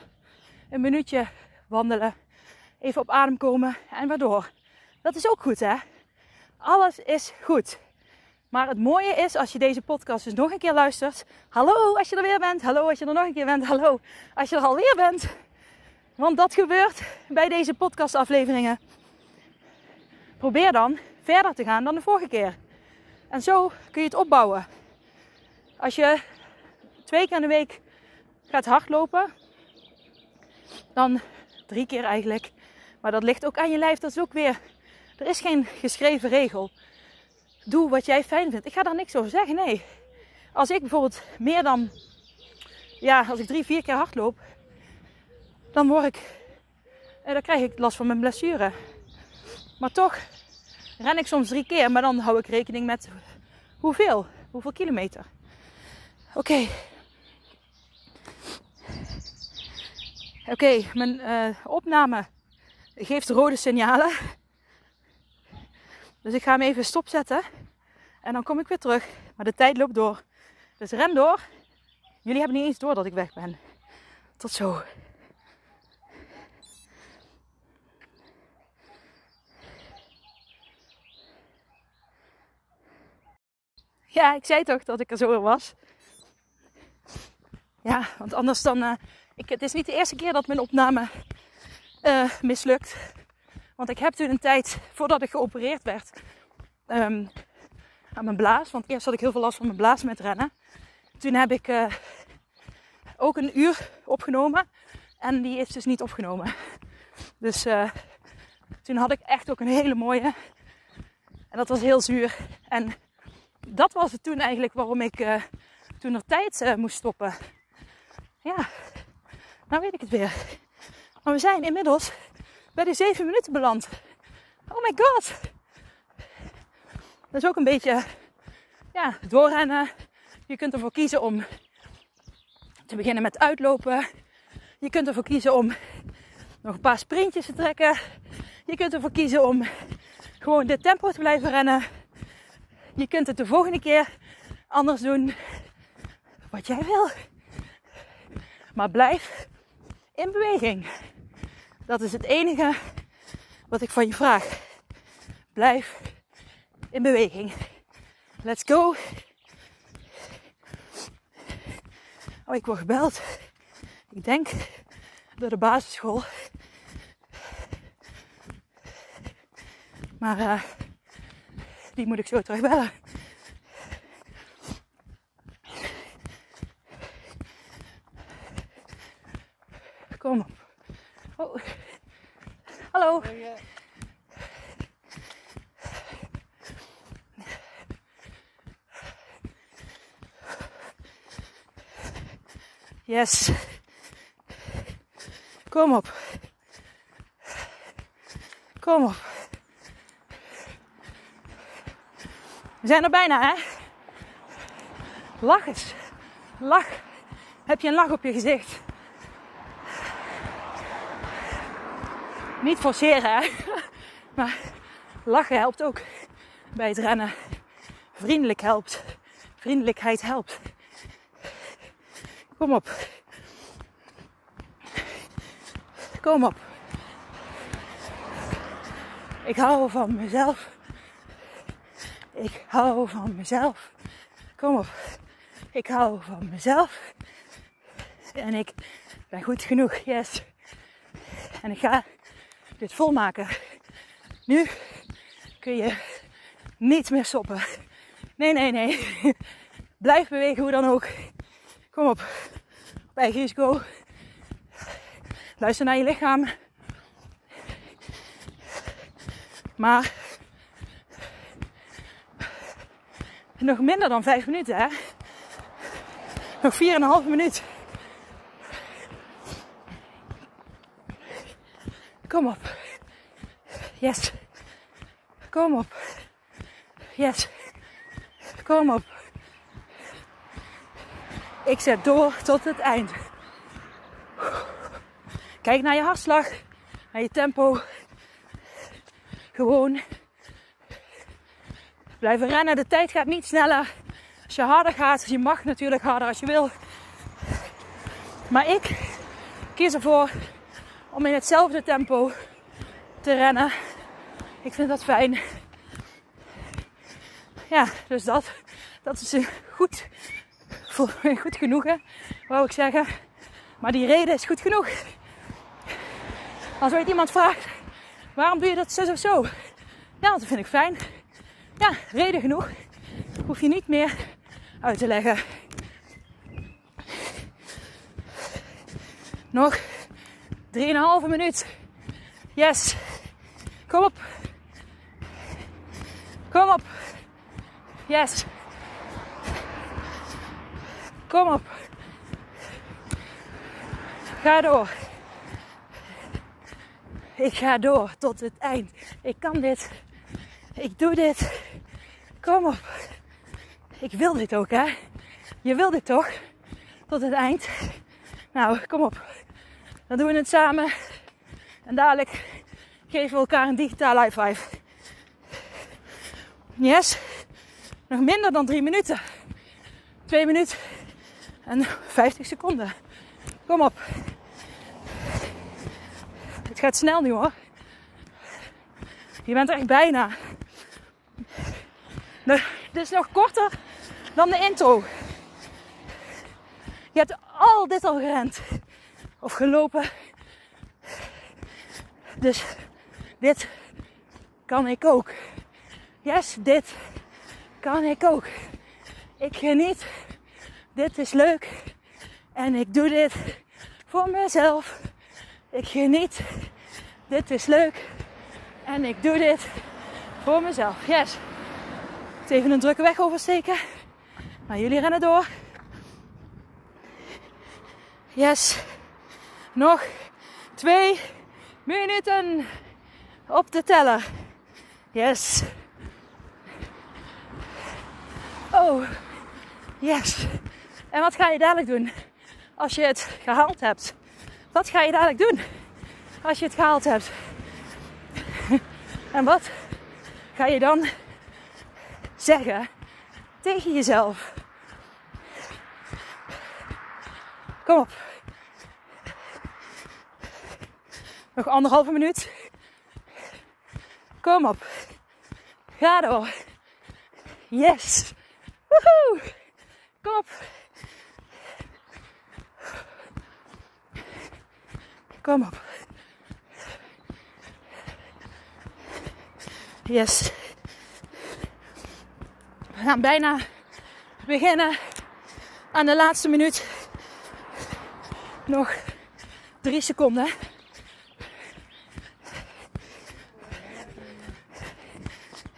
een minuutje wandelen. Even op adem komen en waardoor. Dat is ook goed, hè? Alles is goed. Maar het mooie is, als je deze podcast dus nog een keer luistert. Hallo als je er weer bent. Hallo als je er nog een keer bent. Hallo als je er alweer bent. Want dat gebeurt bij deze podcastafleveringen. Probeer dan verder te gaan dan de vorige keer. En zo kun je het opbouwen. Als je twee keer in de week gaat hardlopen, dan drie keer eigenlijk. Maar dat ligt ook aan je lijf. Dat is ook weer. Er is geen geschreven regel. Doe wat jij fijn vindt. Ik ga daar niks over zeggen. Nee. Als ik bijvoorbeeld meer dan. Ja, als ik drie, vier keer hardloop. Dan word ik. Eh, dan krijg ik last van mijn blessure. Maar toch ren ik soms drie keer. Maar dan hou ik rekening met hoeveel. Hoeveel kilometer. Oké. Oké, mijn uh, opname geeft rode signalen. Dus ik ga hem even stopzetten. En dan kom ik weer terug. Maar de tijd loopt door. Dus ren door. Jullie hebben niet eens door dat ik weg ben. Tot zo. Ja, ik zei toch dat ik er zo was. Ja, want anders dan. Uh, ik, het is niet de eerste keer dat mijn opname uh, mislukt. Want ik heb toen een tijd voordat ik geopereerd werd um, aan mijn blaas. Want eerst had ik heel veel last van mijn blaas met rennen. Toen heb ik uh, ook een uur opgenomen. En die is dus niet opgenomen. Dus uh, toen had ik echt ook een hele mooie. En dat was heel zuur. En dat was het toen eigenlijk waarom ik toen er tijd moest stoppen. Ja, nou weet ik het weer. Maar we zijn inmiddels bij de 7 minuten beland. Oh my god. Dat is ook een beetje ja, doorrennen. Je kunt ervoor kiezen om te beginnen met uitlopen. Je kunt ervoor kiezen om nog een paar sprintjes te trekken. Je kunt ervoor kiezen om gewoon dit tempo te blijven rennen. Je kunt het de volgende keer anders doen. Wat jij wil. Maar blijf in beweging. Dat is het enige wat ik van je vraag. Blijf in beweging. Let's go. Oh, ik word gebeld. Ik denk door de basisschool. Maar uh, die moet ik zo terugbellen. Kom op. Oh. Hallo. Yes. Kom op. Kom op. We zijn er bijna, hè? Lach eens. Lach. Heb je een lach op je gezicht? Niet forceren, hè? Maar lachen helpt ook bij het rennen. Vriendelijk helpt. Vriendelijkheid helpt. Kom op. Kom op. Ik hou van mezelf. Ik hou van mezelf. Kom op. Ik hou van mezelf. En ik ben goed genoeg. Yes. En ik ga dit volmaken. Nu kun je niet meer stoppen. Nee, nee, nee. Blijf bewegen hoe dan ook. Kom op. Op eigen. Luister naar je lichaam. Maar nog minder dan vijf minuten, hè? Nog vier en een half minuut. Kom op. Yes. Kom op. Yes. Kom op. Ik zet door tot het eind. Kijk naar je hartslag, naar je tempo. Gewoon blijven rennen. De tijd gaat niet sneller. Als je harder gaat, je mag natuurlijk harder als je wil. Maar ik kies ervoor om in hetzelfde tempo te rennen. Ik vind dat fijn. Ja, dus dat, dat is goed, goed genoeg, hè, wou ik zeggen. Maar die reden is goed genoeg. Als ooit iemand vraagt, waarom doe je dat zo of zo? Ja, dat vind ik fijn. Ja, reden genoeg. Hoef je niet meer uit te leggen. Nog 3,5 minuut. Yes. Kom op. Kom op. Yes. Kom op. Ga door. Ik ga door tot het eind. Ik kan dit. Ik doe dit. Kom op. Ik wil dit ook, hè? Je wil dit toch? Tot het eind. Nou, kom op. Dan doen we het samen. En dadelijk geven we elkaar een digitale high five. Yes. Nog minder dan drie minuten. Twee minuten en 50 seconden. Kom op. Het gaat snel nu hoor. Je bent er echt bijna. Dit is nog korter dan de intro. Je hebt al dit al gerend. Of gelopen. Dus dit kan ik ook. Yes, dit kan ik ook. Ik geniet. Dit is leuk. En ik doe dit voor mezelf. Ik geniet. Dit is leuk. En ik doe dit voor mezelf. Yes. Even een drukke weg oversteken. Maar jullie rennen door. Yes. Nog twee minuten op de teller. Yes. Oh, yes. En wat ga je dadelijk doen als je het gehaald hebt? Wat ga je dadelijk doen als je het gehaald hebt? En wat ga je dan zeggen tegen jezelf. Kom op. Nog anderhalve minuut. Kom op. Ga door. Yes. Woehoe. Kom op. Kom op. Yes. We gaan bijna beginnen aan de laatste minuut. Nog drie seconden.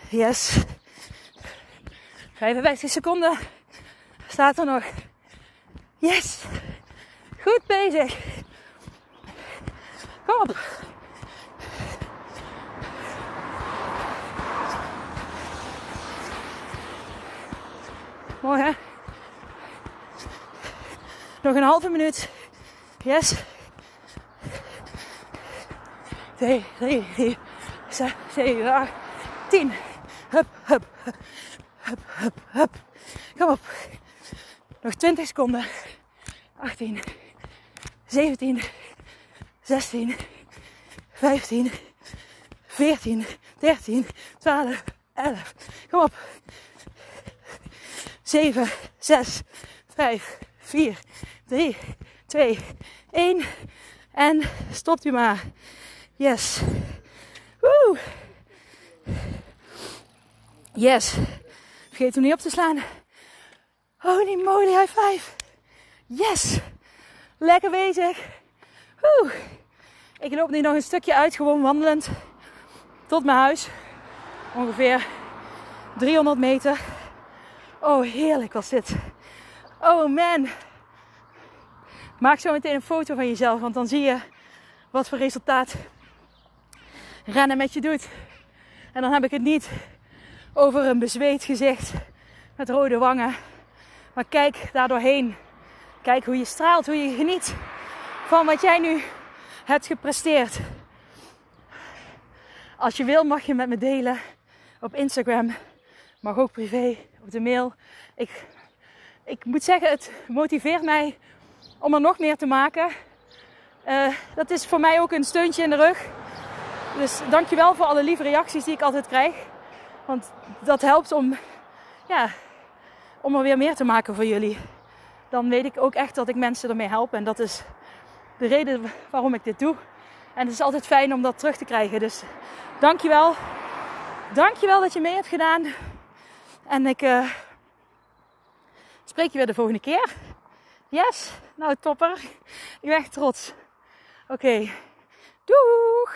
Yes. 55 seconden staat er nog. Yes. Goed bezig. Kom op. Mooi hè? Nog een halve minuut. Yes. 2, 3, 4, 6, 7, 8, 10. Hup, hup, hup, hup. Kom op. Nog 20 seconden. 18, 17, 16, 15, 14, 13, 12, 11. Kom op. 7, 6, 5, 4, 3, 2, 1. En stopt u maar. Yes. Woe. Yes. Vergeet hem niet op te slaan. Holy moly, high five. Yes. Lekker bezig. Woe. Ik loop nu nog een stukje uit, gewoon wandelend. Tot mijn huis. Ongeveer 300 meter. Oh, heerlijk was dit. Oh man. Maak zo meteen een foto van jezelf, want dan zie je wat voor resultaat rennen met je doet. En dan heb ik het niet over een bezweet gezicht met rode wangen. Maar kijk daar doorheen. Kijk hoe je straalt, hoe je geniet van wat jij nu hebt gepresteerd. Als je wil mag je met me delen op Instagram. Mag ook privé op de mail. Ik, ik moet zeggen, het motiveert mij om er nog meer te maken. Uh, dat is voor mij ook een steuntje in de rug. Dus dankjewel voor alle lieve reacties die ik altijd krijg. Want dat helpt om, ja, om er weer meer te maken voor jullie. Dan weet ik ook echt dat ik mensen ermee help. En dat is de reden waarom ik dit doe. En het is altijd fijn om dat terug te krijgen. Dus dankjewel. Dankjewel dat je mee hebt gedaan. En ik uh, spreek je weer de volgende keer. Yes? Nou, topper. Ik ben echt trots. Oké. Doeg!